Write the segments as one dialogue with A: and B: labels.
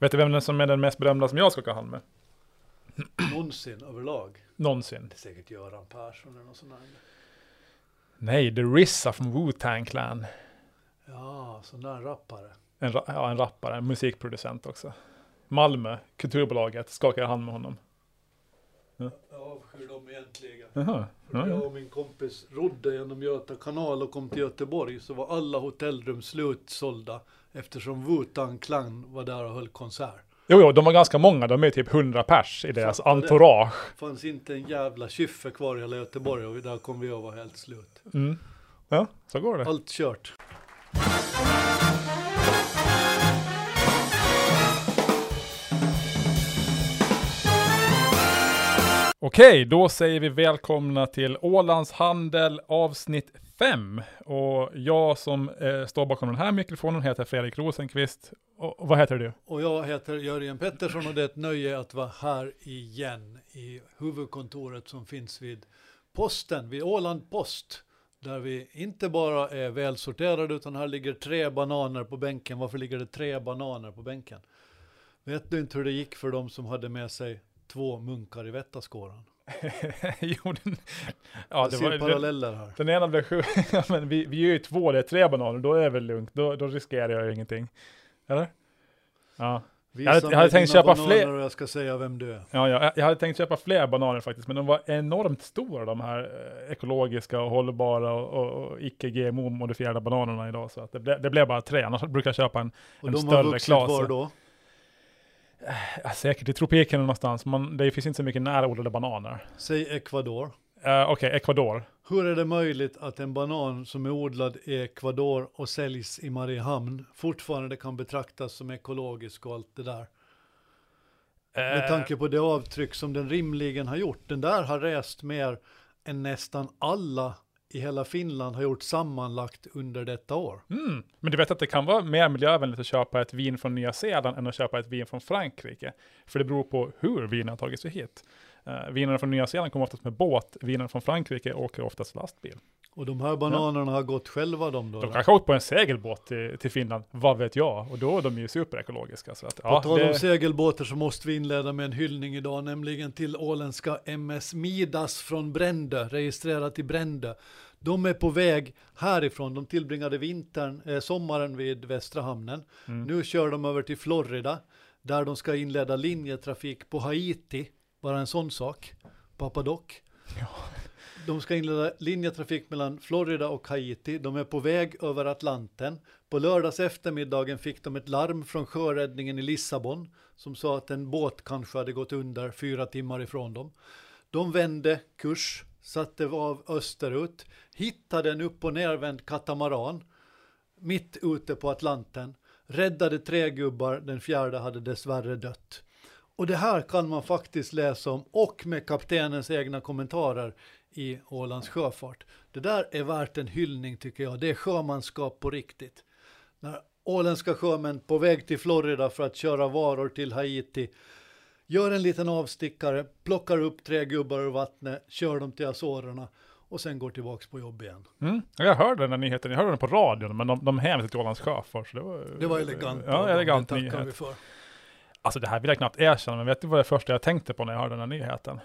A: Vet du vem som är den mest berömda som jag skakar hand med?
B: Någonsin överlag.
A: Någonsin.
B: Det är säkert Göran Persson eller något sånt där.
A: Nej, The RZA från Wu-Tang Clan.
B: Ja, sån där rappare.
A: En, ra- ja, en rappare, en musikproducent också. Malmö, Kulturbolaget, skakar hand med honom.
B: Jag avskyr dem egentligen.
A: Jaha. Ja,
B: jag
A: ja.
B: och min kompis rodde genom Göta kanal och kom till Göteborg så var alla hotellrum slutsålda eftersom Wu-Tang Clan var där och höll konsert.
A: Jo, jo, de var ganska många. De är typ 100 pers i deras
B: Fattar det.
A: entourage.
B: fanns inte en jävla kyffe kvar i hela Göteborg och där kom vi och var helt slut.
A: Mm. Ja, så går det.
B: Allt kört.
A: Okej, då säger vi välkomna till Ålands Handel avsnitt 5. Och jag som eh, står bakom den här mikrofonen heter Fredrik Rosenqvist. Och, och vad heter du?
B: Och jag heter Jörgen Pettersson och det är ett nöje att vara här igen i huvudkontoret som finns vid posten, vid Åland Post. Där vi inte bara är välsorterade utan här ligger tre bananer på bänken. Varför ligger det tre bananer på bänken? Vet du inte hur det gick för de som hade med sig två munkar i Vettaskåran?
A: jo, den, ja,
B: Jag
A: det var,
B: paralleller här.
A: den ena blev sju. ja, men vi, vi är ju två, det är tre bananer. Då är det väl lugnt. Då, då riskerar jag ju ingenting. Eller? Ja.
B: Visa
A: hade- jag hade tänkt köpa fler.
B: och jag ska säga vem du är.
A: Ja, ja, jag hade tänkt köpa fler bananer faktiskt, men de var enormt stora, de här eh, ekologiska och hållbara och, och, och icke-GMO-modifierade bananerna idag. Så att det, ble, det blev bara tre, annars brukar jag köpa en,
B: Och
A: En
B: de
A: större
B: har vuxit
A: klase.
B: var då?
A: Ja, säkert i tropikerna någonstans, men det finns inte så mycket närodlade bananer.
B: Säg Ecuador.
A: Uh, Okej, Ecuador.
B: Hur är det möjligt att en banan som är odlad i Ecuador och säljs i Mariehamn fortfarande kan betraktas som ekologisk och allt det där? Med
A: Eh,
B: tanke på det avtryck som den rimligen har gjort. Den där har rest mer än nästan alla i hela Finland har gjort sammanlagt under detta år.
A: Mm. Men du vet att det kan vara mer miljövänligt att köpa ett vin från Nya Zeeland än att köpa ett vin från Frankrike. För det beror på hur vinen har tagit sig hit. Uh, vinerna från Nya Zeeland kommer oftast med båt, vinerna från Frankrike åker oftast lastbil.
B: Och de här bananerna har gått själva de då?
A: De kanske har åkt på en segelbåt till, till Finland, vad vet jag? Och då är de ju superekologiska. Så att,
B: På
A: ja,
B: tal om
A: det,
B: segelbåtar så måste vi inleda med en hyllning idag, nämligen till åländska MS Midas från Brände, registrerat i Brände. De är på väg härifrån, de tillbringade vintern, eh, sommaren vid Västra hamnen.
A: Mm.
B: Nu kör de över till Florida, där de ska inleda linjetrafik på Haiti, bara en sån sak, Papa Doc.
A: Ja.
B: De ska inleda linjetrafik mellan Florida och Haiti. De är på väg över Atlanten. På lördags eftermiddagen fick de ett larm från sjöräddningen i Lissabon som sa att en båt kanske hade gått under fyra timmar ifrån dem. De vände kurs, satte av österut, hittade en upp och nervänd katamaran mitt ute på Atlanten, räddade tre gubbar, den fjärde hade dessvärre dött. Och det här kan man faktiskt läsa om och med kaptenens egna kommentarer i Ålands sjöfart. Det där är värt en hyllning tycker jag. Det är sjömanskap på riktigt. När åländska sjömän på väg till Florida för att köra varor till Haiti gör en liten avstickare, plockar upp tre gubbar ur vattnet, kör dem till Azorerna och sen går tillbaks på jobb igen.
A: mm, jag hörde den här nyheten, jag hörde den på radion, men de, de hänvisade till Ålands sjöfart. Det var,
B: Det var elegant.
A: Ja, elegant
B: det tackar vi
A: nyhet.
B: för.
A: Alltså det här vill jag knappt erkänna, men vet du vad det första jag tänkte på när jag hörde den här nyheten?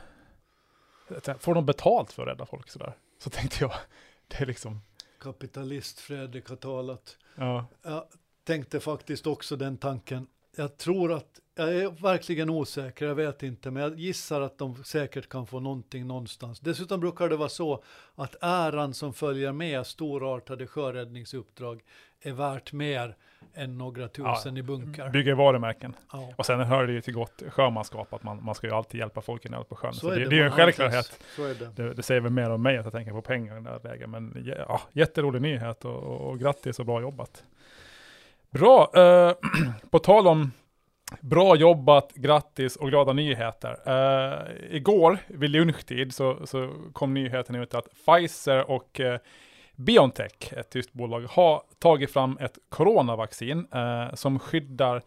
A: Får de betalt för att rädda folk sådär? Så tänkte jag, det är liksom,
B: Kapitalist Fredrik har talat.
A: ja.
B: Jag tänkte faktiskt också den tanken. Jag tror att, jag är verkligen osäker, jag vet inte, men jag gissar att de säkert kan få någonting någonstans. Dessutom brukar det vara så att äran som följer med storartade sjöräddningsuppdrag är värt mer än några tusen i bunkar.
A: Bygger varumärken.
B: Ja.
A: Och sen hör det ju till gott sjömanskap att man, man ska ju alltid hjälpa folk i nöd på sjön. Så, det,
B: är
A: det är ju en självklarhet.
B: Så det.
A: Det, det säger väl mer om mig att jag tänker på pengar i den där läget. Men ja, jätterolig nyhet och, och, och grattis och bra jobbat. Bra, eh, på tal om bra jobbat, grattis och glada nyheter. Eh, igår vid lunchtid så, så kom nyheten ut att Pfizer och eh, Biontech, ett tyskt bolag, har tagit fram ett coronavaccin eh, som skyddar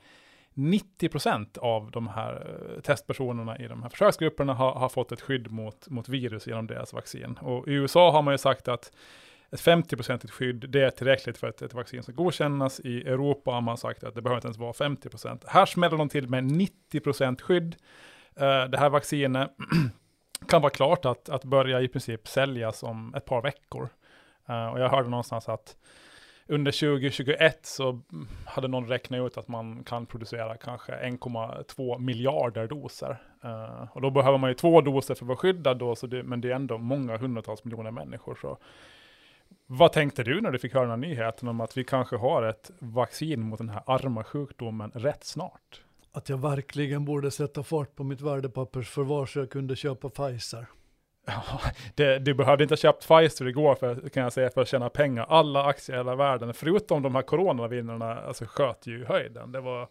A: 90% av de här eh, testpersonerna i de här försöksgrupperna har, har fått ett skydd mot, mot virus genom deras vaccin. Och i USA har man ju sagt att ett 50-procentigt skydd, det är tillräckligt för att ett vaccin ska godkännas. I Europa har man sagt att det behöver inte ens vara 50%. Här smäller de till med 90% skydd. Eh, det här vaccinet kan vara klart att, att börja i princip säljas om ett par veckor. Uh, och jag hörde någonstans att under 2021 så hade någon räknat ut att man kan producera kanske 1,2 miljarder doser. Uh, och då behöver man ju två doser för att vara skyddad då, så det, men det är ändå många hundratals miljoner människor. Så. Vad tänkte du när du fick höra den här nyheten om att vi kanske har ett vaccin mot den här arma sjukdomen rätt snart?
B: Att jag verkligen borde sätta fart på mitt värdepappersförvar så jag kunde köpa Pfizer.
A: Det, du behövde inte ha köpt Pfizer igår för, kan jag säga, för att tjäna pengar. Alla aktier i hela världen, förutom de här coronavinnarna, alltså sköt ju höjden. Det var,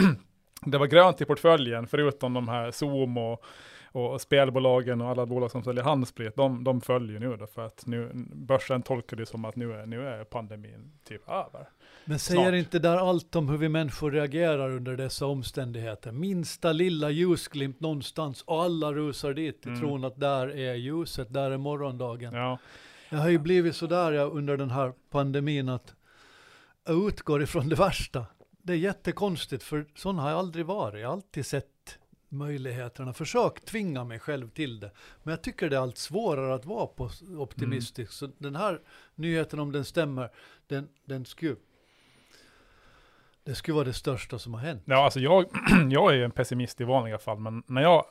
A: det var grönt i portföljen, förutom de här Zoom och, och spelbolagen och alla bolag som säljer handsprit. De, de följer nu då, för att nu, börsen tolkar det som att nu är, nu är pandemin typ över.
B: Men säger Snart. inte där allt om hur vi människor reagerar under dessa omständigheter? Minsta lilla ljusglimt någonstans och alla rusar dit i mm. tron att där är ljuset, där är morgondagen. Ja. Jag har ju blivit sådär ja, under den här pandemin att jag utgår ifrån det värsta. Det är jättekonstigt för sån har jag aldrig varit. Jag har alltid sett möjligheterna, försökt tvinga mig själv till det. Men jag tycker det är allt svårare att vara optimistisk. Mm. Så den här nyheten, om den stämmer, den, den skulle det skulle vara det största som har hänt.
A: Ja, alltså jag, jag är ju en pessimist i vanliga fall, men när jag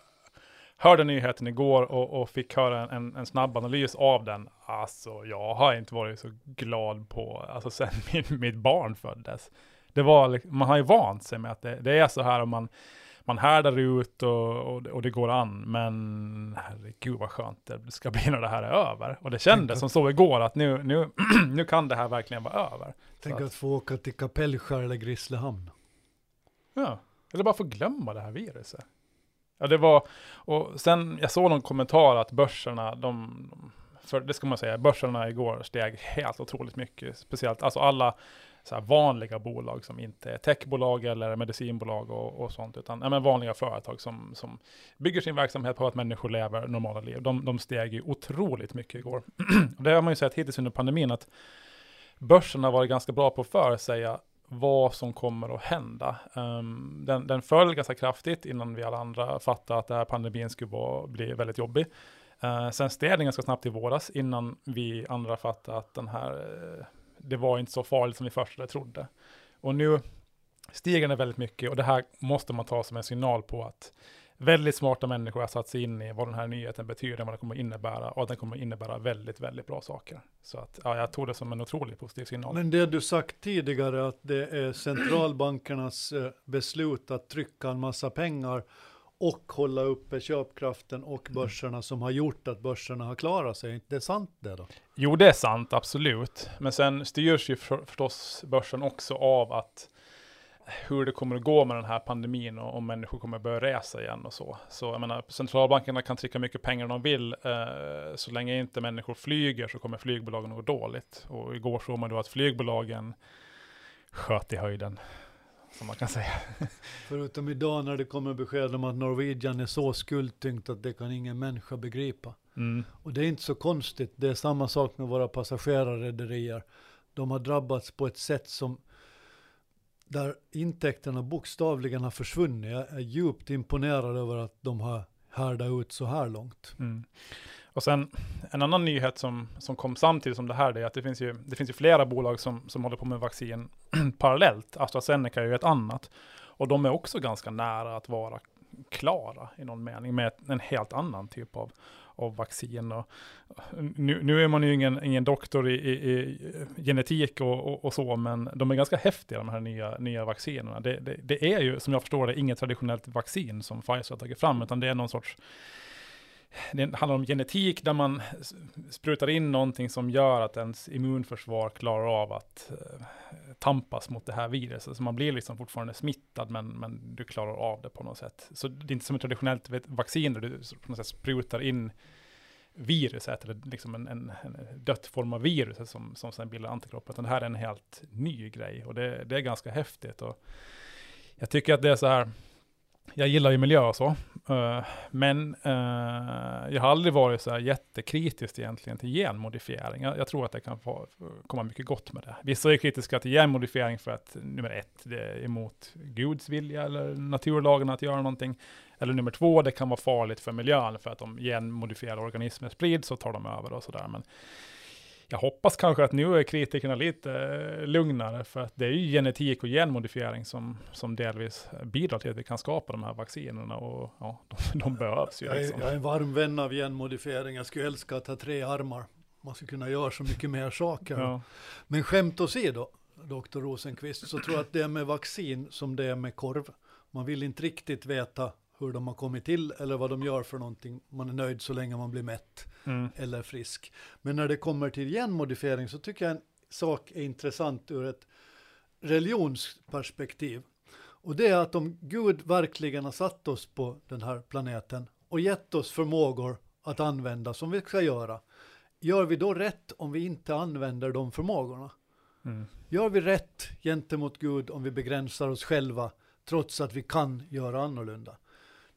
A: hörde nyheten igår och, och fick höra en, en, snabb analys av den, alltså jag har inte varit så glad på, alltså sen min, mitt barn föddes. Det var, man har ju vant sig med att det, det är så här om man man härdar ut och, och, och, det går an, men herregud vad skönt det ska bli när det här är över. Och det kändes som så igår, att nu, nu, nu kan det här verkligen vara över.
B: Tänk att, att få åka till Kapellskär eller Grisslehamn.
A: Ja, eller bara få glömma det här viruset. Ja, det var, och sen, jag såg någon kommentar att börserna, de, för det ska man säga, börserna igår steg helt otroligt mycket. Speciellt, alltså alla så vanliga bolag som inte är techbolag eller medicinbolag och, och sånt, utan ja, men vanliga företag som, som bygger sin verksamhet på att människor lever normala liv. De, de steg ju otroligt mycket igår. det har man ju sett hittills under pandemin, att börsen har varit ganska bra på att förutsäga vad som kommer att hända. Um, den, den föll ganska kraftigt innan vi alla andra fattade att det här pandemin skulle vara, bli väldigt jobbig. Uh, sen steg den ganska snabbt i våras innan vi andra fattade att den här uh, det var inte så farligt som vi först trodde. Och nu stiger den väldigt mycket och det här måste man ta som en signal på att väldigt smarta människor har satt sig in i vad den här nyheten betyder, vad den kommer att innebära och att den kommer att innebära väldigt, väldigt bra saker. Så att ja, jag tog det som en otroligt positiv signal.
B: Men det du sagt tidigare att det är centralbankernas eh, beslut att trycka en massa pengar och hålla uppe köpkraften och mm. börserna som har gjort att börserna har klarat sig. Är inte det sant det då?
A: Jo, det är sant, absolut. Men sen styrs ju för, förstås börsen också av att hur det kommer att gå med den här pandemin och om människor kommer att börja resa igen och så. Så jag menar, centralbankerna kan trycka mycket pengar de vill. Eh, så länge inte människor flyger så kommer flygbolagen att gå dåligt. Och igår såg man då att flygbolagen sköt i höjden som man kan säga.
B: Förutom idag när det kommer besked om att Norwegian är så skuldtyngt att det kan ingen människa begripa. Mm. Och det är inte så konstigt, det är samma sak med våra passagerarrederier. De har drabbats på ett sätt som där intäkterna bokstavligen har försvunnit. Jag är djupt imponerad över att de har härdat ut så här långt. Mm.
A: Och sen en annan nyhet som, som kom samtidigt som det här, det är att det finns ju, det finns ju flera bolag som, som håller på med vaccin parallellt. AstraZeneca är ju ett annat. Och de är också ganska nära att vara klara i någon mening med en helt annan typ av, av vaccin. Och nu, nu är man ju ingen, ingen doktor i, i, i genetik och, och, och, så, men de är ganska häftiga de här nya, nya vaccinerna. Det, det, det, är ju, som jag förstår det, inget traditionellt vaccin som Pfizer har tagit fram, utan det är någon sorts det handlar om genetik där man sprutar in någonting som gör att ens immunförsvar klarar av att eh, tampas mot det här viruset. Så man blir liksom fortfarande smittad, men, men du klarar av det på något sätt. Så det är inte som ett traditionellt vaccin där du på något sätt sprutar in viruset, eller liksom en, en, en dött form av viruset som, som sen bildar antikroppar. Utan det här är en helt ny grej och det, det är ganska häftigt. Och jag tycker att det är så här, jag gillar ju miljö och så. Uh, men uh, jag har aldrig varit så här jättekritisk egentligen till genmodifiering. Jag, jag tror att det kan få, komma mycket gott med det. Vissa är kritiska till genmodifiering för att nummer ett, det är emot Guds vilja eller naturlagen att göra någonting. Eller nummer två, det kan vara farligt för miljön för att om genmodifierade organismer sprids så tar de över och sådär. Men jag hoppas kanske att nu är kritikerna lite eh, lugnare, för att det är ju genetik och genmodifiering som, som delvis bidrar till att vi kan skapa de här vaccinerna och ja, de, de behövs ju.
B: Jag är,
A: liksom.
B: jag är en varm vän av genmodifiering, jag skulle älska att ha tre armar. Man skulle kunna göra så mycket mer saker.
A: Ja.
B: Men skämt åsido, doktor Rosenqvist, så tror jag att det är med vaccin som det är med korv. Man vill inte riktigt veta hur de har kommit till eller vad de gör för någonting. Man är nöjd så länge man blir mätt
A: Mm.
B: eller frisk. Men när det kommer till genmodifiering så tycker jag en sak är intressant ur ett religionsperspektiv. Och det är att om Gud verkligen har satt oss på den här planeten och gett oss förmågor att använda som vi ska göra, gör vi då rätt om vi inte använder de förmågorna?
A: Mm.
B: Gör vi rätt gentemot Gud om vi begränsar oss själva trots att vi kan göra annorlunda?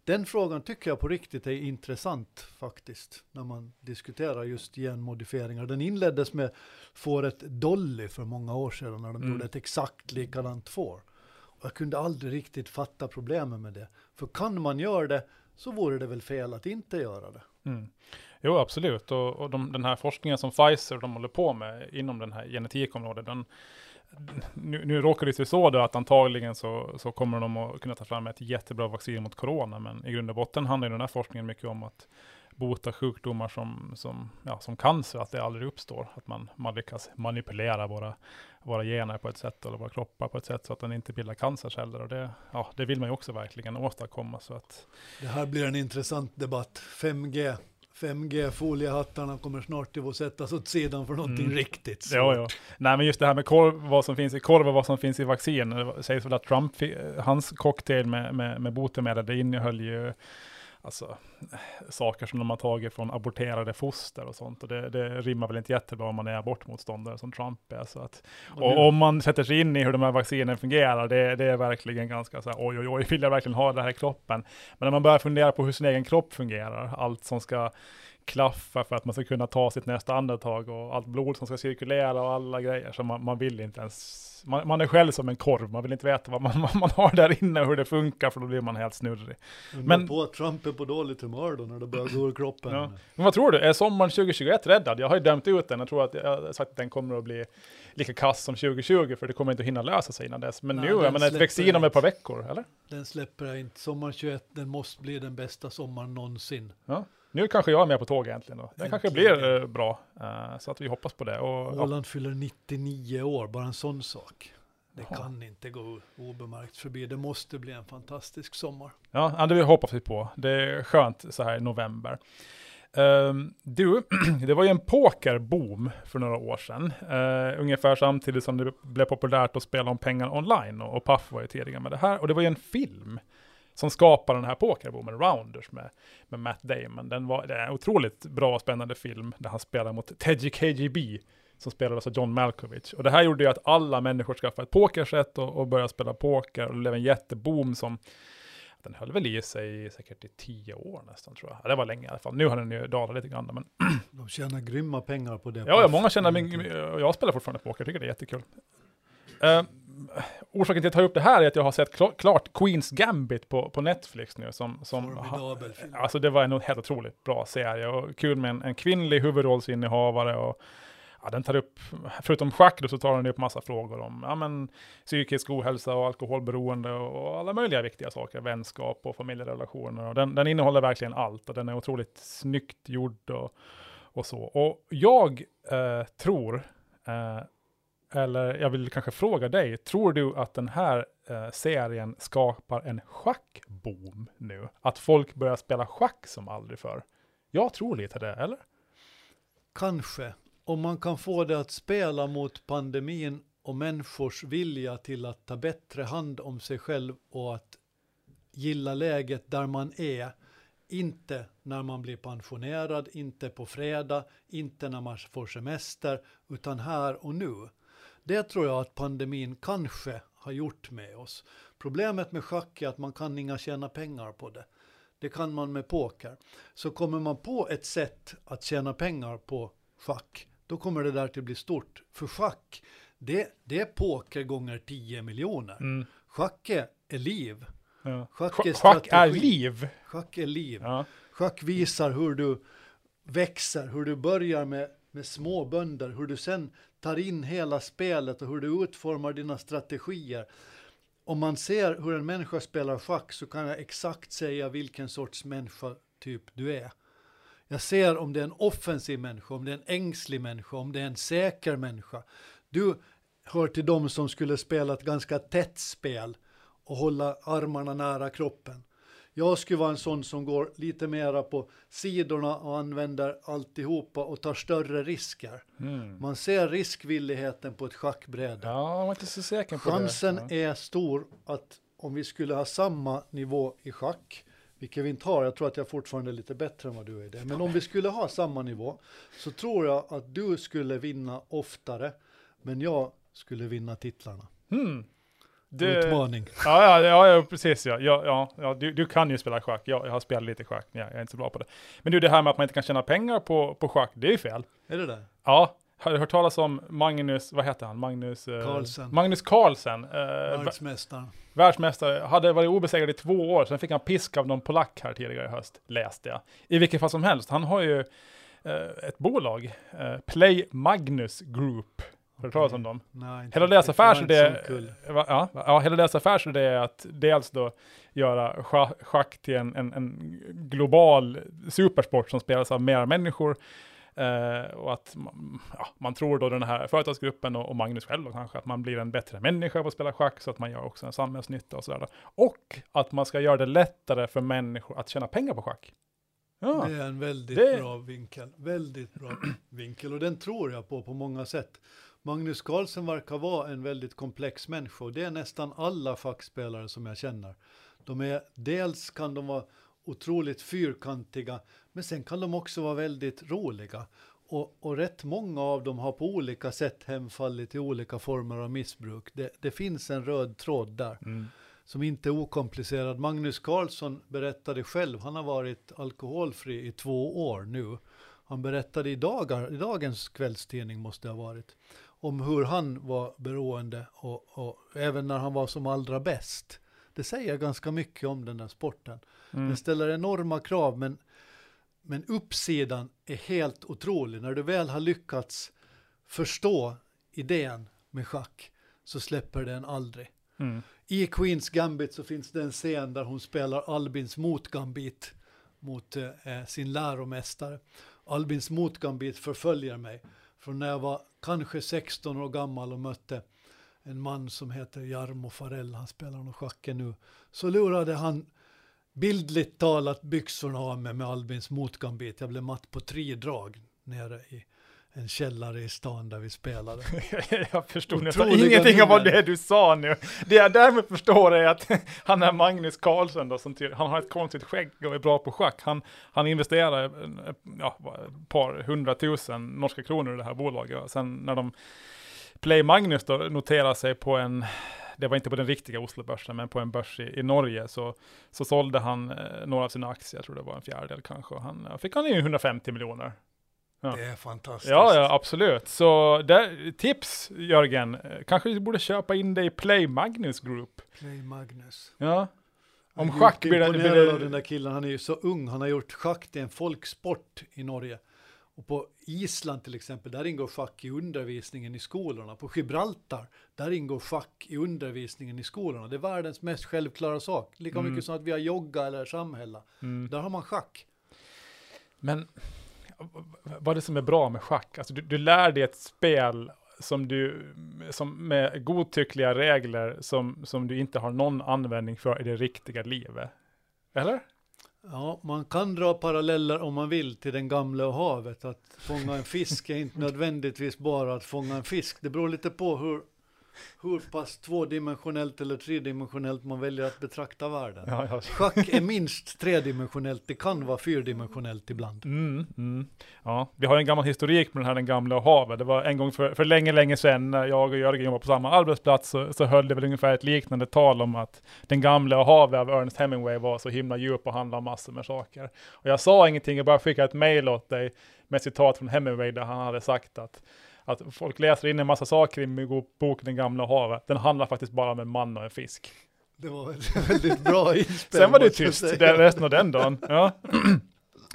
B: Den frågan tycker jag på riktigt är intressant faktiskt när man diskuterar just genmodifieringar. Den inleddes med fåret Dolly för många år sedan när de
A: Mm.
B: gjorde ett exakt likadant får. Och jag kunde aldrig riktigt fatta problemen med det. För kan man göra det så vore det väl fel att inte göra det.
A: Mm. Jo, absolut. Och, och de, den här forskningen som Pfizer de håller på med inom den här genetikområdet, den, nu, nu råkar det sig så då att antagligen så, så kommer de att kunna ta fram ett jättebra vaccin mot corona, men i grund och botten handlar ju den här forskningen mycket om att bota sjukdomar som, som, ja, som cancer, att det aldrig uppstår. Att man, man lyckas manipulera våra, våra gener på ett sätt, eller våra kroppar på ett sätt, så att den inte bildar cancerceller. Och det, ja, det vill man ju också verkligen åstadkomma. Så att,
B: Det här blir en intressant debatt. 5G. 5G-foliehattarna kommer snart att sättas åt sidan för någonting
A: Mm.
B: riktigt svårt.
A: Ja, ja. Nej, men just det här med korv, vad som finns i korv och vad som finns i vaccin. Det sägs väl att Trump, hans cocktail med, med, med botemedel, det innehöll ju alltså, saker som de har tagit från aborterade foster och sånt. Och det, det rimmar väl inte jättebra om man är abortmotståndare som Trump är. Så att,
B: Och
A: om man sätter sig in i hur de här vaccinen fungerar, det, det är verkligen ganska så här, oj, oj, oj, vill jag verkligen ha det här i kroppen? Men när man börjar fundera på hur sin egen kropp fungerar, allt som ska klaffa för att man ska kunna ta sitt nästa andetag och allt blod som ska cirkulera och alla grejer. Så man, man vill inte ens, man, man är själv som en korv, man vill inte veta vad man, man har där inne och hur det funkar för då blir man helt snurrig.
B: Undrar
A: Men-
B: på att Trump är på dåligt humör då när det börjar gå ur kroppen.
A: Ja. Men vad tror du, är sommaren 2021 räddad? Jag har ju dömt ut den, jag tror att jag har sagt att den kommer att bli lika kass som 2020 för det kommer inte att hinna lösa sig innan dess. Men
B: Nej,
A: nu, jag menar ett vaccin om ett par veckor, eller?
B: Den släpper jag inte. Sommar 21, den måste bli den bästa sommaren någonsin.
A: Ja. Nu kanske jag är med på tåg egentligen då. Den kanske blir eh, bra, eh, så att vi hoppas på det. Och, ja.
B: Åland fyller 99 år, bara en sån sak. Det
A: Jaha.
B: kan inte gå obemärkt förbi. Det måste bli en fantastisk sommar.
A: Ja, ja, det hoppas vi på. Det är skönt så här i november. Ehm, du, det var ju en pokerboom för några år sedan. Eh, ungefär samtidigt som det blev populärt att spela om pengar online. Och, och Puff var ju tidigare med det här. Och det var ju en film som skapade den här pokerboomen, Rounders, med, med Matt Damon. Den var, det är en otroligt bra och spännande film där han spelar mot Teddy KGB som spelades av John Malkovich. Och det här gjorde ju att alla människor skaffade ett pokerset och, och började spela poker. Och det blev en jätteboom som den höll väl i sig säkert i tio år nästan tror jag. Ja, det var länge i alla fall. Nu har den ju dalat lite grann. Men
B: De tjänar grymma pengar på det.
A: ja, ja, många känner, men jag spelar fortfarande poker, jag tycker det är jättekul. Uh, orsaken till att jag tar upp det här är att jag har sett kla- klart Queens Gambit på, på Netflix nu. Som, som ha, alltså det var en helt otroligt bra serie och kul med en, en kvinnlig huvudrollsinnehavare. Och, ja, den tar upp, förutom schack då, så tar den upp massa frågor om ja, men, psykisk ohälsa och alkoholberoende och alla möjliga viktiga saker, vänskap och familjerelationer. Och den, den innehåller verkligen allt och den är otroligt snyggt gjord och, och så. Och jag eh, tror, eh, eller jag vill kanske fråga dig, tror du att den här eh, serien skapar en schackboom nu? Att folk börjar spela schack som aldrig förr? Jag tror lite det, eller?
B: Kanske. Om man kan få det att spela mot pandemin och människors vilja till att ta bättre hand om sig själv och att gilla läget där man är. Inte när man blir pensionerad, inte på fredag, inte när man får semester, utan här och nu. Det tror jag att pandemin kanske har gjort med oss. Problemet med schack är att man kan inga tjäna pengar på det. det kan man med poker. Så kommer man på ett sätt att tjäna pengar på schack, då kommer det där till bli stort. För schack, det, det är poker gånger 10 miljoner.
A: Mm.
B: Schack är, är liv.
A: Ja.
B: Schack är
A: Sch- Schack är liv.
B: Schack är liv.
A: Ja.
B: Schack visar hur du växer, hur du börjar med, med små bönder, hur du sen tar in hela spelet och hur du utformar dina strategier. Om man ser hur en människa spelar schack så kan jag exakt säga vilken sorts människa typ du är. Jag ser om det är en offensiv människa, om det är en ängslig människa, om det är en säker människa. Du hör till dem som skulle spela ett ganska tätt spel och hålla armarna nära kroppen. Jag skulle vara en sån som går lite mera på sidorna och använder alltihopa och tar större risker.
A: Mm.
B: Man ser riskvilligheten på ett schackbräde.
A: Ja, jag var inte så säker på
B: Chansen
A: det. Ja.
B: är stor att om vi skulle ha samma nivå i schack, vilket vi inte har, jag tror att jag fortfarande är lite bättre än vad du är i det, men om vi skulle ha samma nivå så tror jag att du skulle vinna oftare, men jag skulle vinna titlarna.
A: Mm. Det,
B: Utmaning.
A: ja, ja, ja, precis ja. ja, ja, du, du kan ju spela schack. Jag, jag har spelat lite schack, men jag är inte så bra på det. Men du, det här med att man inte kan tjäna pengar på, på schack, det är ju fel.
B: Är det det?
A: Ja, har du hört talas om Magnus, vad heter han? Magnus eh,
B: Carlsen.
A: Magnus Carlsen, eh, vä-
B: Världsmästaren.
A: världsmästare, hade varit obesegrad i två år, sen fick han pisk av någon polack här tidigare i höst, läste jag. I vilket fall som helst, han har ju eh, ett bolag, eh, Play Magnus Group. Har du talas om dem?
B: Nej,
A: Hela deras affärsidé, ja, ja, hela deras affärsidé är att dels då göra scha- schack till en, en, en global supersport som spelas av mera människor. Eh, och att man, ja, man tror då den här företagsgruppen och, och Magnus själv då kanske att man blir en bättre människa av att spela schack så att man gör också en samhällsnytta och sådär. Och att man ska göra det lättare för människor att tjäna pengar på schack. Ja,
B: Det är en väldigt
A: Det-
B: bra vinkel. Väldigt bra vinkel och den tror jag på på många sätt. Magnus Carlsen verkar vara en väldigt komplex människa och det är nästan alla schackspelare som jag känner. De är, dels kan de vara otroligt fyrkantiga, men sen kan de också vara väldigt roliga. Och, och rätt många av dem har på olika sätt hemfallit till olika former av missbruk. Det, det finns en röd tråd där
A: mm.
B: som inte är okomplicerad. Magnus Carlsson berättade själv, han har varit alkoholfri i två år nu. Han berättade i, dagar, i dagens kvällstidning måste det ha varit, om hur han var beroende och, och även när han var som allra bäst. Det säger ganska mycket om den där sporten.
A: Mm.
B: Den ställer enorma krav, men, men uppsidan är helt otrolig. När du väl har lyckats förstå idén med schack så släpper den aldrig.
A: Mm.
B: I Queens Gambit så finns det en scen där hon spelar Albins motgambit mot eh, sin läromästare. Albins motgambit förföljer mig från när jag var kanske 16 år gammal och mötte en man som heter Jarmo Farell, han spelar nog schacken nu. Så lurade han bildligt talat byxorna av mig med Albins motgambit. Jag blev matt på tre drag nere i en källare i stan där vi spelade.
A: jag förstod nästan ingenting av vad det du sa nu. Det jag därmed förstår är att han är Magnus Carlsen då, som ty- han har ett konstigt skägg och är bra på schack. Han, han investerar ja, ett par hundratusen norska kronor i det här bolaget. Och sen när de Play Magnus då noterar sig på en, det var inte på den riktiga Oslobörsen, men på en börs i, i Norge, så, så sålde han eh, några av sina aktier, jag tror det var en fjärdedel kanske, och han fick han in 150 miljoner. Ja.
B: Det är fantastiskt.
A: Ja, ja, absolut. Så där, tips Jörgen, kanske du borde köpa in dig i Play Magnus Group.
B: Play Magnus.
A: Ja. Om
B: Jag är
A: schack blir det- blir det-
B: av den där killen, han är ju så ung, han har gjort schack till en folksport i Norge. Och på Island till exempel, där ingår schack i undervisningen i skolorna. På Gibraltar, där ingår schack i undervisningen i skolorna. Det är världens mest självklara sak. Lika
A: Mm.
B: mycket som att vi har jogga eller samhälla.
A: Mm.
B: Där har man schack.
A: Men vad är det som är bra med schack? Alltså du, du lär dig ett spel som du, som med godtyckliga regler som, som du inte har någon användning för i det riktiga livet. Eller?
B: Ja, man kan dra paralleller om man vill till den gamla och havet. Att fånga en fisk är inte nödvändigtvis bara att fånga en fisk. Det beror lite på hur, hur pass tvådimensionellt eller tredimensionellt man väljer att betrakta världen.
A: Ja, ja.
B: Schack är minst tredimensionellt, det kan vara fyrdimensionellt ibland.
A: Mm, mm. Ja, vi har en gammal historik med den här Den gamla havet. Det var en gång för, för länge, länge sedan när jag och Jörgen jobbade på samma arbetsplats så, så höll det väl ungefär ett liknande tal om att Den gamla havet av Ernest Hemingway var så himla djup och handlade om massor med saker. Och jag sa ingenting, jag bara skickade ett mail åt dig med citat från Hemingway där han hade sagt att att folk läser in en massa saker i min bok Den gamla havet. Den handlar faktiskt bara om en man och en fisk.
B: Det var väldigt bra inspel.
A: Sen var det tyst den, resten av den dagen. Ja.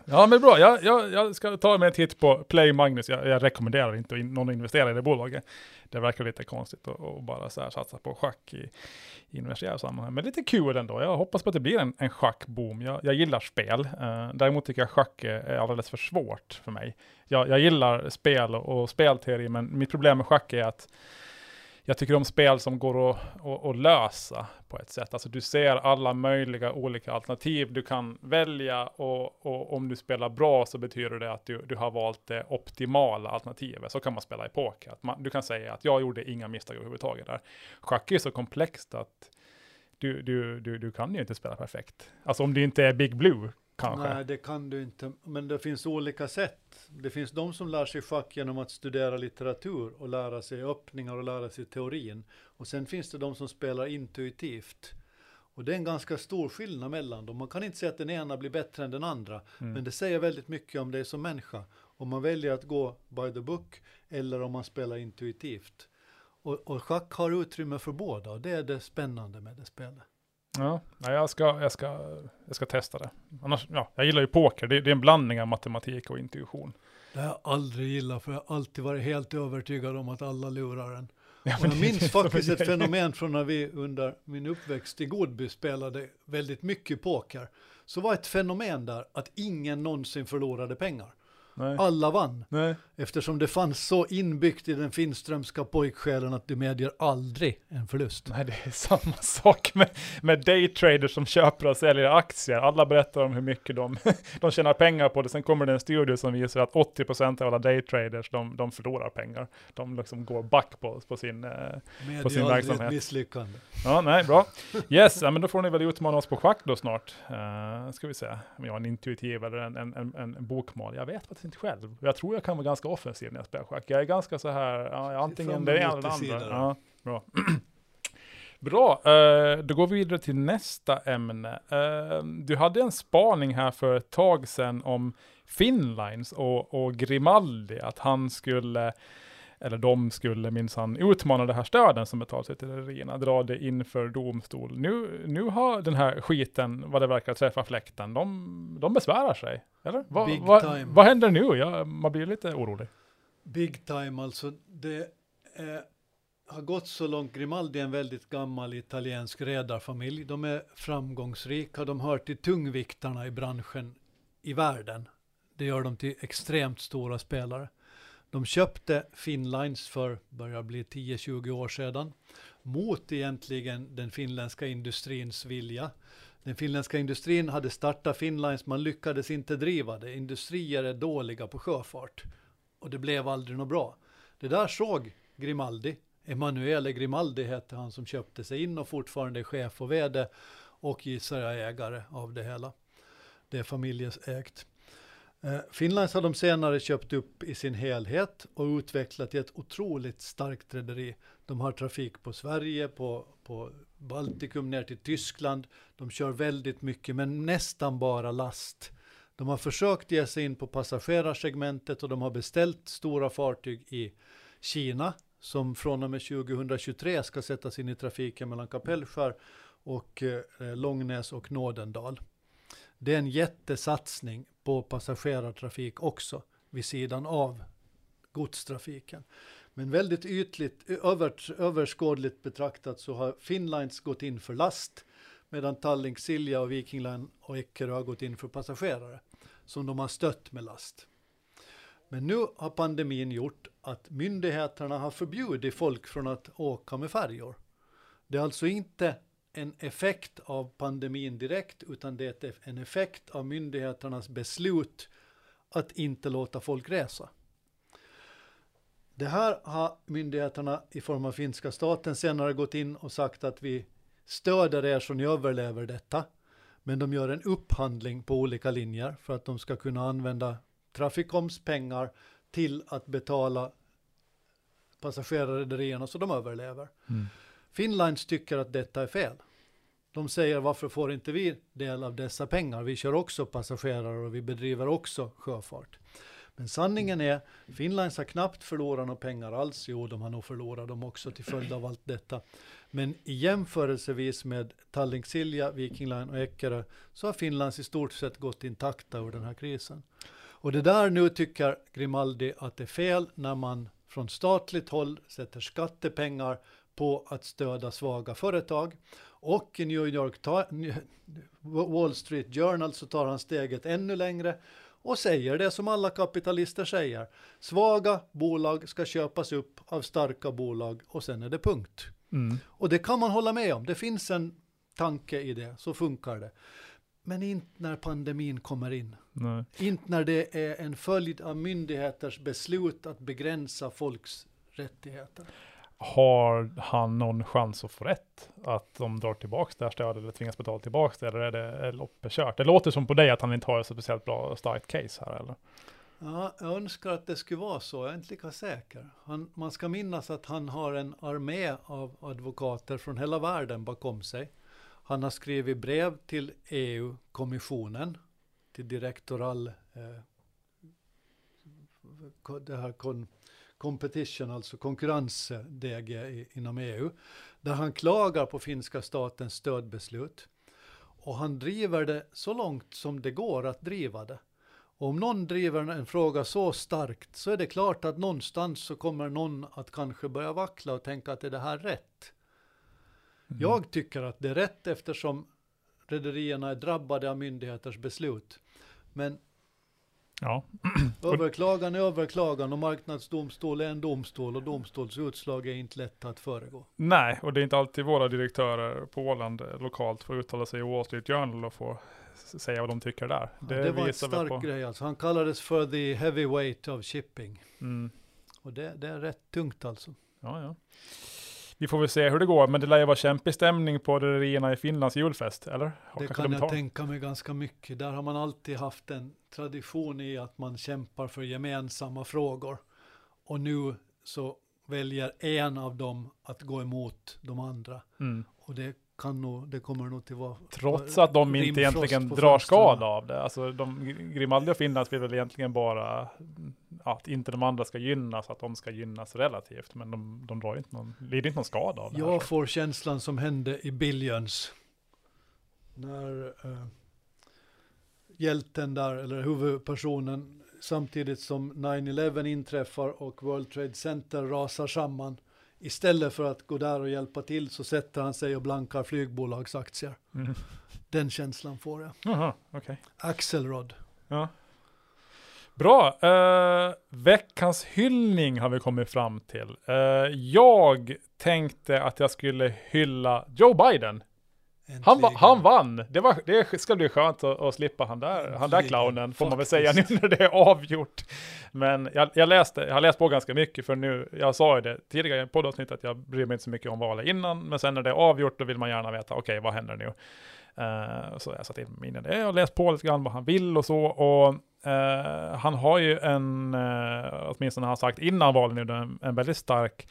A: Ja men bra, jag, jag, jag ska ta mig en titt på Play Magnus. Jag, jag rekommenderar inte någon att investera i det bolaget. Det verkar lite konstigt att bara så här satsa på schack i, i universitära sammanhang. Men lite kul ändå. Jag hoppas på att det blir en, en schackboom. Jag, jag gillar spel. Uh, däremot tycker jag schack är alldeles för svårt för mig. Jag, jag gillar spel och, och spelteori, men mitt problem med schack är att jag tycker om spel som går att, att, att, lösa på ett sätt. Alltså du ser alla möjliga olika alternativ du kan välja och, och, om du spelar bra så betyder det att du, du har valt det optimala alternativet. Så kan man spela i poker. Att man, du kan säga att jag gjorde inga misstag överhuvudtaget där. Schack är så komplext att du, du, du, du kan ju inte spela perfekt. Alltså om du inte är Big Blue Kanske.
B: Nej, det kan du inte. Men det finns olika sätt. Det finns de som lär sig schack genom att studera litteratur och lära sig öppningar och lära sig teorin. Och sen finns det de som spelar intuitivt. Och det är en ganska stor skillnad mellan dem. Man kan inte säga att den ena blir bättre än den andra. Mm. Men det säger väldigt mycket om dig som människa. Om man väljer att gå by the book eller om man spelar intuitivt. Och, och schack har utrymme för båda och det är det spännande med det spelet.
A: Ja, jag ska, jag ska, jag ska testa det. Annars, ja, jag gillar ju poker, det, det är en blandning av matematik och intuition.
B: Det har jag aldrig gillat, för jag har alltid varit helt övertygad om att alla lurar en. Ja, jag minns faktiskt ett fenomen från när vi under min uppväxt i Godby spelade väldigt mycket poker. Så var ett fenomen där att ingen någonsin förlorade pengar. Nej. Alla vann. Nej. Eftersom det fanns så inbyggt i den finströmska pojksjälen att du medger aldrig en förlust.
A: Nej, det är samma sak med, med daytraders som köper och säljer aktier. Alla berättar om hur mycket de, de tjänar pengar på det. Sen kommer det en studie som visar att 80% av alla daytraders, de, de förlorar pengar. De liksom går back på, på sin, eh, på sin verksamhet. Ett
B: misslyckande.
A: Ja, nej, bra. Yes, ja, men då får ni väl utmana oss på schack då snart. Uh, ska vi se om jag har en intuitiv eller en, en, en, en bokmal. Jag vet faktiskt inte själv. Jag tror jag kan vara ganska offensiv när jag spelar schack. Jag är ganska så här, ja, antingen det ena eller det andra. Ja, bra. Bra, uh, då går vi vidare till nästa ämne. Uh, du hade en spaning här för ett tag sedan om Finlines och, och Grimaldi, att han skulle eller de skulle minsann utmana det här stöden som betalas ut till rederierna, dra det inför domstol. Nu, nu har den här skiten, vad det verkar, träffa fläkten. De, de besvärar sig, eller? Va, va, vad händer nu? Ja, man blir lite orolig.
B: Big time, alltså det eh, har gått så långt. Grimaldi är en väldigt gammal italiensk redarfamilj. De är framgångsrika, de hör till tungviktarna i branschen i världen. Det gör dem till extremt stora spelare. De köpte Finnlines för, börjar bli 10-20 år sedan, mot egentligen den finländska industrins vilja. Den finländska industrin hade startat Finnlines, man lyckades inte driva det. Industrier är dåliga på sjöfart. Och det blev aldrig något bra. Det där såg Grimaldi. Emanuele Grimaldi hette han som köpte sig in och fortfarande är chef och vd och gissar jag ägare av det hela. Det är familjeägt. Eh, Finlands har de senare köpt upp i sin helhet och utvecklat till ett otroligt starkt rederi. De har trafik på Sverige, på, på Baltikum, ner till Tyskland. De kör väldigt mycket, men nästan bara last. De har försökt ge sig in på passagerarsegmentet och de har beställt stora fartyg i Kina som från och med 2023 ska sättas in i trafiken mellan Kapellskär och eh, Långnäs och Nådendal. Det är en jättesatsning på passagerartrafik också vid sidan av godstrafiken. Men väldigt ytligt, övert, överskådligt betraktat så har Finnlines gått in för last medan Tallink, Silja och Viking Line och Eckerö har gått in för passagerare som de har stött med last. Men nu har pandemin gjort att myndigheterna har förbjudit folk från att åka med färjor. Det är alltså inte en effekt av pandemin direkt, utan det är en effekt av myndigheternas beslut att inte låta folk resa. Det här har myndigheterna i form av finska staten senare gått in och sagt att vi stöder er så ni överlever detta. Men de gör en upphandling på olika linjer för att de ska kunna använda Traficoms pengar till att betala passagerarrederierna så de överlever.
A: Mm.
B: Finlines tycker att detta är fel. De säger varför får inte vi del av dessa pengar? Vi kör också passagerare och vi bedriver också sjöfart. Men sanningen är, Finlines har knappt förlorat några pengar alls. Jo, de har nog förlorat dem också till följd av allt detta. Men i jämförelsevis med Tallink Silja, Viking Line och Eckerö så har Finlands i stort sett gått intakta ur den här krisen. Och det där nu tycker Grimaldi att det är fel när man från statligt håll sätter skattepengar på att stödja svaga företag. Och i New York Wall Street Journal så tar han steget ännu längre och säger det som alla kapitalister säger. Svaga bolag ska köpas upp av starka bolag och sen är det punkt.
A: Mm.
B: Och det kan man hålla med om. Det finns en tanke i det, så funkar det. Men inte när pandemin kommer in.
A: Nej.
B: Inte när det är en följd av myndigheters beslut att begränsa folks rättigheter.
A: Har han någon chans att få rätt? Att de drar tillbaka det här stödet eller tvingas betala tillbaka det? Eller är det loppet kört? Det låter som på dig att han inte har ett speciellt bra starkt case här eller?
B: Ja, jag önskar att det skulle vara så, jag är inte lika säker. Han, man ska minnas att han har en armé av advokater från hela världen bakom sig. Han har skrivit brev till EU-kommissionen, till direktoral, eh, det här kon, competition, alltså konkurrens-DG inom EU, där han klagar på finska statens stödbeslut. Och han driver det så långt som det går att driva det. Och om någon driver en fråga så starkt så är det klart att någonstans så kommer någon att kanske börja vackla och tänka att är det här rätt? Mm. Jag tycker att det är rätt eftersom rederierna är drabbade av myndigheters beslut. Men
A: ja.
B: överklagan är överklagan och marknadsdomstol är en domstol och domstolsutslag är inte lätt att föregå.
A: Nej, och det är inte alltid våra direktörer på Åland lokalt får uttala sig i Wall Street Journal och få säga vad de tycker där.
B: Det, ja, det var en stark på... grej alltså. Han kallades för the heavyweight of shipping.
A: Mm.
B: Och det, det, är rätt tungt alltså.
A: Ja, ja. Vi får väl se hur det går, men det lär ju vara kämpig stämning på rederierna i Finlands julfest, eller?
B: Har det kan de jag tänka mig ganska mycket. Där har man alltid haft en tradition i att man kämpar för gemensamma frågor. Och nu så väljer en av dem att gå emot de andra.
A: Mm.
B: Och det kan nog, det kommer nog till vara...
A: Trots att de inte egentligen drar skada av det. Alltså de, Grimaldi och Finland vill väl egentligen bara att inte de andra ska gynnas, att de ska gynnas relativt. Men de, de drar inte någon, lider inte någon skada av det
B: Jag här, får känslan som hände i Billions. När uh, hjälten där, eller huvudpersonen, samtidigt som 9-11 inträffar och World Trade Center rasar samman Istället för att gå där och hjälpa till så sätter han sig och blankar flygbolagsaktier.
A: Mm.
B: Den känslan får jag.
A: Okej. Okay.
B: Axelrod.
A: Ja. Bra. Uh, veckans hyllning har vi kommit fram till. Uh, jag tänkte att jag skulle hylla Joe Biden. Han, va, han vann! Det, var, det ska bli skönt att, att slippa han där, han där clownen, får man väl säga nu när det är avgjort. Men jag, jag, läste, jag har läst på ganska mycket, för nu, jag sa ju det tidigare i poddavsnittet, att jag bryr mig inte så mycket om valet innan, men sen när det är avgjort, då vill man gärna veta, okej, okay, vad händer nu? Uh, så jag satt in mig in i det, jag läst på lite grann vad han vill och så, och uh, han har ju en, uh, åtminstone har han sagt innan valet nu, en, en väldigt stark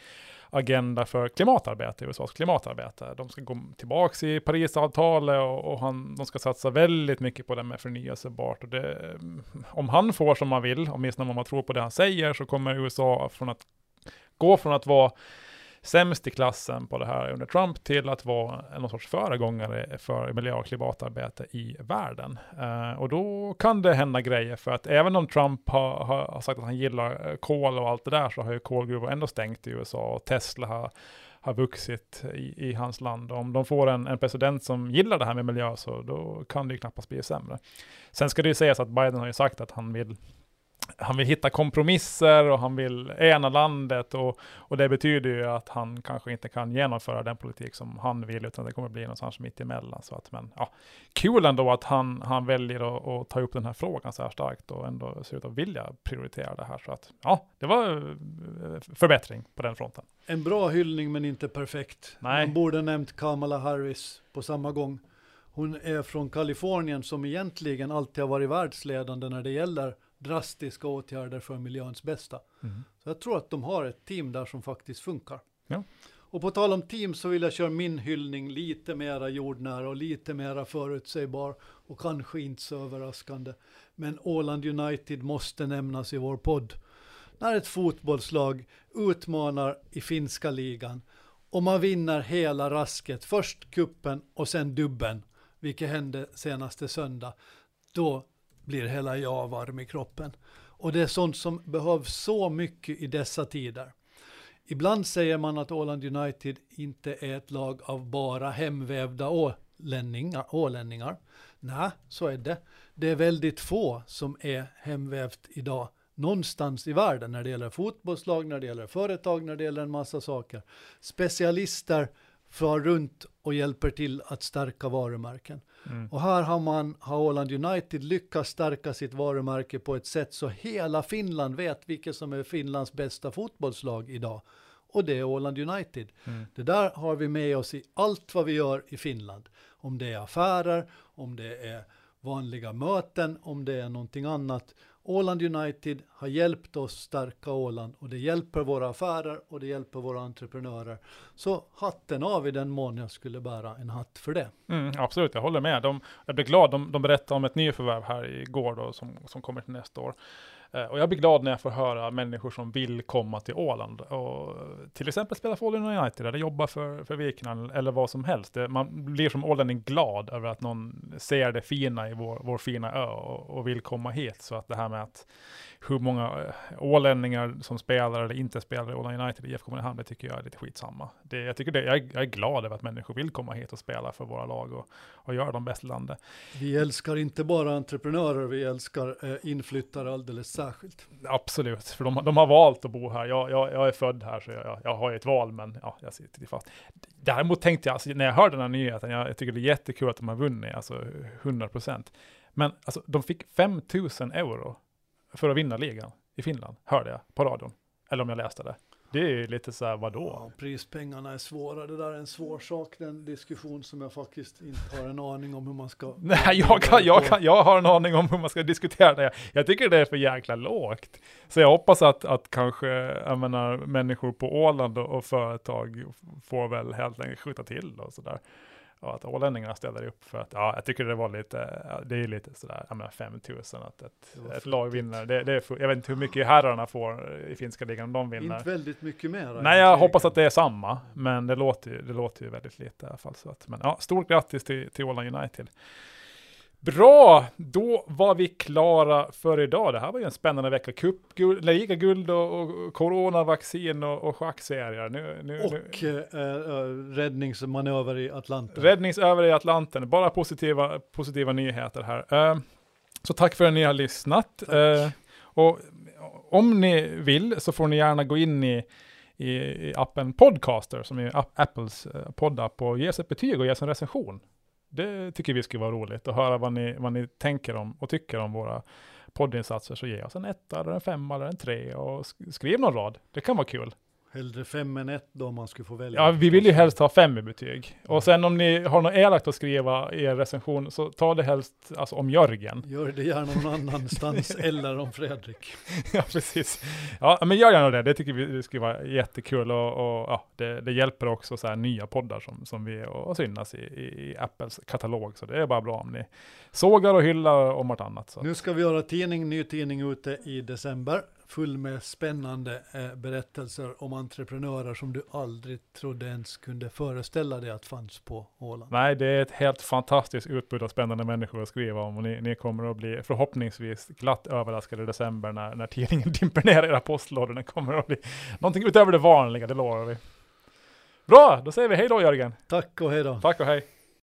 A: agenda för klimatarbete, USAs klimatarbete. De ska gå tillbaka i Parisavtalet och, och han, de ska satsa väldigt mycket på det med förnyelsebart. Och det, mm, om han får som han vill, åtminstone om man tror på det han säger, så kommer USA från att gå från att vara sämst i klassen på det här under Trump till att vara någon sorts föregångare för miljö och klimatarbete i världen. Uh, och då kan det hända grejer, för att även om Trump har, har, sagt att han gillar eh, kol och allt det där, så har ju kolgruvor ändå stängt i USA och Tesla har har vuxit i, i, hans land. Om de får en, en, president som gillar det här med miljö så då kan det ju knappast bli sämre. Sen ska det ju sägas att Biden har ju sagt att han vill han vill hitta kompromisser och han vill ena landet och, och det betyder ju att han kanske inte kan genomföra den politik som han vill utan det kommer bli någonstans mitt emellan. Så att, men ja, kul ändå att han, han väljer att, att ta upp den här frågan så här starkt och ändå ser ut att vilja prioritera det här. Så att ja, det var eh, förbättring på den fronten.
B: En bra hyllning men inte perfekt.
A: Nej.
B: Man borde nämnt Kamala Harris på samma gång. Hon är från Kalifornien som egentligen alltid har varit världsledande när det gäller drastiska åtgärder för miljöns bästa.
A: Mm.
B: Så jag tror att de har ett team där som faktiskt funkar.
A: Ja.
B: Och på tal om team så vill jag köra min hyllning lite mera jordnära och lite mera förutsägbar och kanske inte så överraskande. Men Åland United måste nämnas i vår podd. När ett fotbollslag utmanar i finska ligan och man vinner hela rasket, först kuppen och sen dubben, vilket hände senaste söndag, då blir hela jag varm i kroppen. Och det är sånt som behövs så mycket i dessa tider. Ibland säger man att Åland United inte är ett lag av bara hemvävda ålänningar. ålänningar. Nej, så är det. Det är väldigt få som är hemvävt idag någonstans i världen när det gäller fotbollslag, när det gäller företag, när det gäller en massa saker. Specialister far runt och hjälper till att stärka varumärken.
A: Mm.
B: Och här har man, har Åland United lyckats stärka sitt varumärke på ett sätt så hela Finland vet vilket som är Finlands bästa fotbollslag idag. Och det är Åland United.
A: Mm.
B: Det där har vi med oss i allt vad vi gör i Finland. Om det är affärer, om det är vanliga möten, om det är någonting annat. Åland United har hjälpt oss stärka Åland och det hjälper våra affärer och det hjälper våra entreprenörer. Så hatten av i den mån jag skulle bära en hatt för det.
A: Mm, absolut, jag håller med. De, jag blir glad, de, de berättade om ett nyförvärv här igår då, som, som kommer till nästa år. Eh, och jag blir glad när jag får höra människor som vill komma till Åland och till exempel spela för Åland United eller jobba för, för Viken eller vad som helst. Det, man blir som ålänning glad över att någon ser det fina i vår, vår fina ö och, och vill komma hit. Så att det här med att hur många eh, ålänningar som spelar eller inte spelar i Åland United i IFK Mariehamn, det tycker jag är lite skitsamma. Det, jag, tycker det, jag, är, jag är glad över att människor vill komma hit och spela för våra lag och, och göra dem bäst i landet.
B: Vi älskar inte bara entreprenörer, vi älskar eh, inflyttare alldeles särskilt.
A: Absolut, för de, de har valt att bo här. Jag, jag, jag är född här, så jag, jag har ju ett val, men ja, jag sitter i fast. Däremot tänkte jag, alltså, när jag hörde den här nyheten, jag, jag tycker det är jättekul att de har vunnit, alltså 100 procent. Men alltså, de fick 5 000 euro för att vinna ligan i Finland, hörde jag på radion. Eller om jag läste det. Det är ju lite så här, vadå?
B: Ja, prispengarna är svåra, det där är en svår sak, den diskussion som jag faktiskt inte har en aning om hur man ska...
A: Nej, jag, kan, jag, kan, jag har en aning om hur man ska diskutera det. Jag tycker det är för jäkla lågt. Så jag hoppas att, att kanske, jag menar, människor på Åland och, och företag får väl helt enkelt skjuta till och sådär. Och att ålänningarna ställer upp för att, ja, jag tycker det var lite, ja, det är lite sådär, jag menar 5000 att ett, ett lag vinner. Det, det är jag vet inte hur mycket herrarna får i finska ligan om de vinner.
B: Inte väldigt mycket mer.
A: Nej, jag hoppas att det är samma, men det låter ju, det låter ju väldigt lite i alla fall. Så att, men ja, stort grattis till, till Åland United. Bra, då var vi klara för idag. Det här var ju en spännande vecka. Cupguld, ligaguld och, och coronavaccin och, och schackserier. Nu, nu,
B: Och
A: nu.
B: eh, eh, räddningsmanöver i Atlanten.
A: Räddningsöver i Atlanten. Bara positiva, positiva nyheter här. Eh, så tack för att ni har lyssnat. Eh, och om ni vill så får ni gärna gå in i, i, appen Podcaster, som är App- Apples eh, poddapp, och ge oss ett betyg och ge oss en recension. Det tycker vi skulle vara roligt att höra vad ni, vad ni tänker om och tycker om våra poddinsatser. Så ge oss en etta, eller en femma eller en tre och skriv någon rad. Det kan vara kul.
B: Hellre fem än ett då om man skulle få välja.
A: Ja, vi vill ju helst ha fem i betyg. Och sen om ni har något elakt att skriva i er recension, så ta det helst alltså, om Jörgen.
B: Gör det gärna någon annanstans eller om Fredrik.
A: ja, precis. Ja, men gör gärna det. Det tycker vi det skulle vara jättekul och, och ja, det, det hjälper också så här nya poddar som, som vi och, och synas i, i, i Apples katalog. Så det är bara bra om ni sågar och hyllar om vartannat. Så.
B: Nu ska vi göra tidning, ny tidning ute i december. Full med spännande eh, berättelser om entreprenörer som du aldrig trodde ens kunde föreställa dig att fanns på Åland.
A: Nej, det är ett helt fantastiskt utbud av spännande människor att skriva om och ni, ni kommer att bli förhoppningsvis glatt överraskade i december när, när tidningen dimper ner i era postlådor. Den kommer att bli någonting utöver det vanliga, det lovar vi. Bra, då säger vi hej då Jörgen.
B: Tack och hej då.
A: Tack och hej.